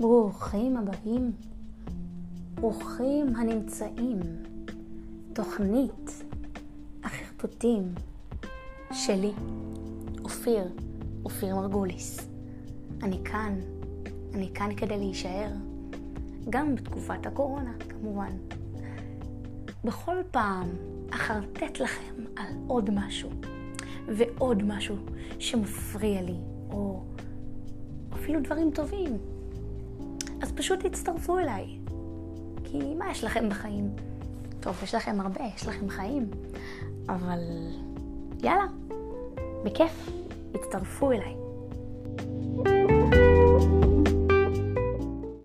ברוכים הבאים, ברוכים הנמצאים. תוכנית החרטוטים שלי, אופיר, אופיר מרגוליס. אני כאן, אני כאן כדי להישאר, גם בתקופת הקורונה כמובן. בכל פעם אחרטט לכם על עוד משהו, ועוד משהו שמפריע לי, או אפילו דברים טובים. אז פשוט תצטרפו אליי. כי מה יש לכם בחיים? טוב, יש לכם הרבה, יש לכם חיים. אבל יאללה, בכיף, הצטרפו אליי. thank you